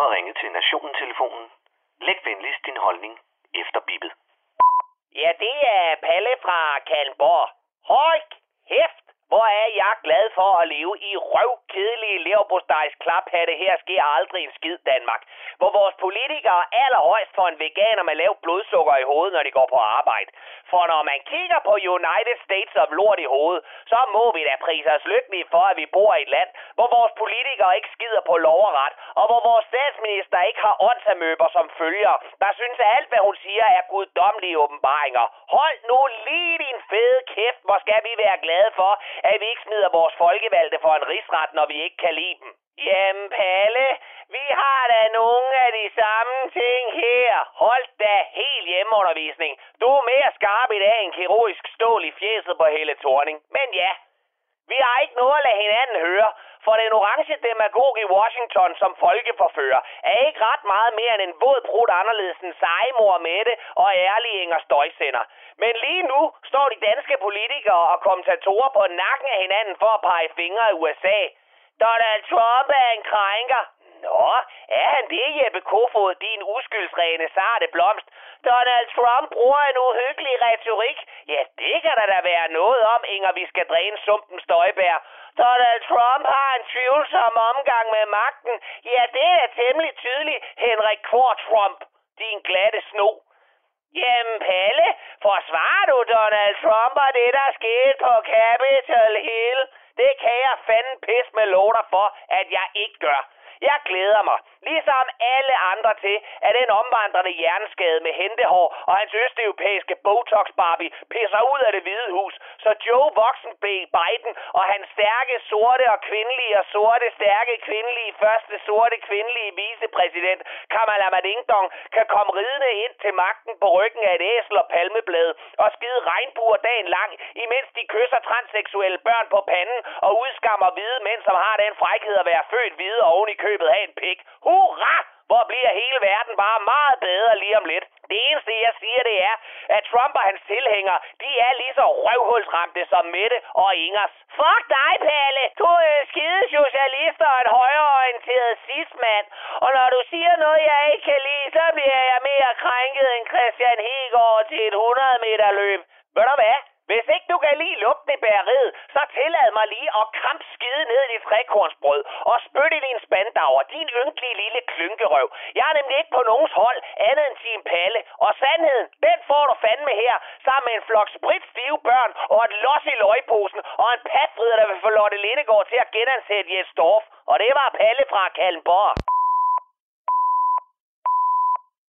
har ringet til Nationen-telefonen. Læg venligst din holdning efter bippet. Ja, det er Palle fra Kalmborg. Hold kæft, hvor er jeg glad for at leve i røv kedelige leverpostejs klaphatte. Her sker aldrig en skid Danmark. Hvor vores politikere allerhøjst får en veganer med lavt blodsukker i hovedet, når de går på arbejde. For når man kigger på United States of lort i hovedet, så må vi da prise os lykkelige for, at vi bor i et land, hvor vores politikere ikke skider på lov og ret, og hvor vores statsminister ikke har åndsamøber som følger, der synes, at alt, hvad hun siger, er guddommelige åbenbaringer. Hold nu lige din fede kæft, hvor skal vi være glade for, at vi ikke smider vores folkevalgte for en rigsret, når vi ikke kan lide dem. Jamen, Palle, vi har da nogle af de samme ting her. Hold da helt hjemmeundervisning. Du er mere skarp i dag end kirurgisk stål i fjeset på hele Torning. Men ja, vi har ikke noget at lade hinanden høre, for den orange demagog i Washington som folkeforfører er ikke ret meget mere end en våd brud anderledes end sejmor Mette og ærlige Inger Støjsender. Men lige nu står de danske politikere og kommentatorer på nakken af hinanden for at pege fingre i USA. Donald Trump er en krænker. Nå, er han det, Jeppe Kofod, din uskyldsrene sarte blomst? Donald Trump bruger en uhyggelig retorik. Ja, det kan der da være noget om, Inger, vi skal dræne sumpen støjbær. Donald Trump har en tvivlsom omgang med magten. Ja, det er temmelig tydeligt, Henrik Kvart Trump, din glatte sno. Jamen, Palle, forsvarer du Donald Trump og det, der skete på Capitol Hill? Det kan jeg fanden pis med lov for, at jeg ikke gør. Jeg glæder mig, ligesom alle andre til, at den omvandrende hjerneskade med hentehår og hans østeuropæiske Botox-Barbie pisser ud af det hvide hus, så Joe Voksen Biden og hans stærke sorte og kvindelige og sorte stærke kvindelige første sorte kvindelige vicepræsident Kamala Madingdong kan komme ridende ind til magten på ryggen af et æsel og palmeblad og skide regnbuer dagen lang, imens de kysser transseksuelle børn på panden og udskammer hvide mænd, som har den frækhed at være født hvide og oven i købet af en pik. Hurra! Hvor bliver hele verden bare meget bedre lige om lidt. Det eneste, jeg siger, det er, at Trump og hans tilhængere, de er lige så røvhulsramte som Mette og Ingers. Fuck dig, Palle! Du er skide socialist og en højreorienteret cismand. Og når du siger noget, jeg ikke kan lide, så bliver jeg mere krænket end Christian Hegård til et 100 meter løb. Ved du hvad? Hvis ikke du kan lige lugten bæreriet, så tillad mig lige at kramp skide ned i dit trekornsbrød og spytte i din spandauer, din ynkelige lille klynkerøv. Jeg er nemlig ikke på nogens hold andet end sin palle. Og sandheden, den får du fandme her, sammen med en flok spritstive børn og et los i løgposen og en patfrider, der vil få Lotte Lindegård til at genansætte Jes Dorf. Og det var Palle fra Kalmborg.